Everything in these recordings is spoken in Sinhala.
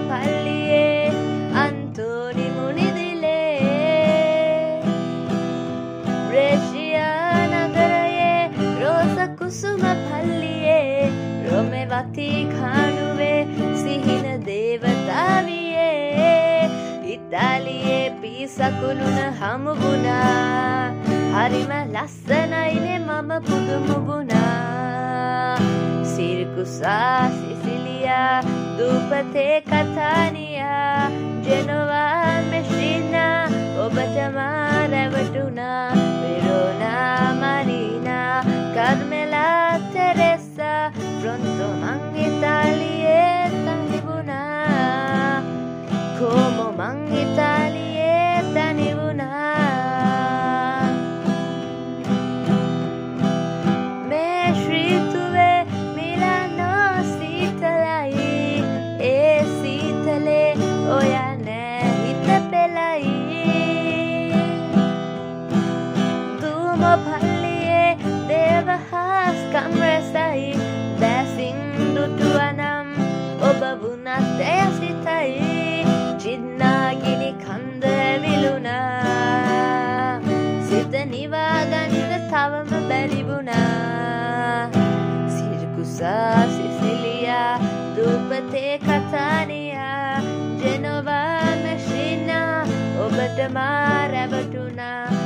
පල්ලියේ අන්තෝනි මුනිදිලේ ප්‍රේෂියා නගරයේ රෝස කුසුම පල්ලියේ රොමෙවතී කානුවේ සිහින දේවතාවියේ ඉතාලියේ පිසකුළුන හමුගුණා හරිම ලස්සනයිනේ මම පුදුමුගුණා සිර්කුසා සිසිලියා දූපතේ කතානියා ජෙනවා මෙශිනා ඔබටමා රැවටුනා වෙරෝනා මරීනා කර්මෙලා තෙරෙස්සා ප්‍රොන්තො මං ඉතාලියේ තනිබුණා කෝමො මං දේවහාස්කම් රැසයි දැසින් දුටුවනම් ඔබ වුනත් ඇය සිතයි. චින්නාගිනි කන්ද ඇවිලුණා. සිත නිවාගන්න තවම බැරිවුණා සිර්කුසා සිසිලියා දූපතේ කතානියා. ජෙනොවා මැශිනා ඔබට මා රැවටුනා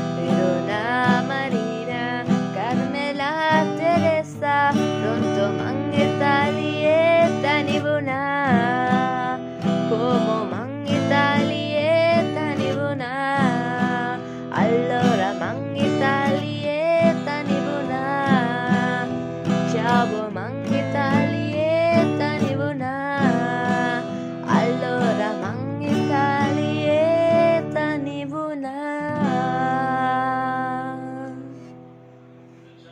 monkey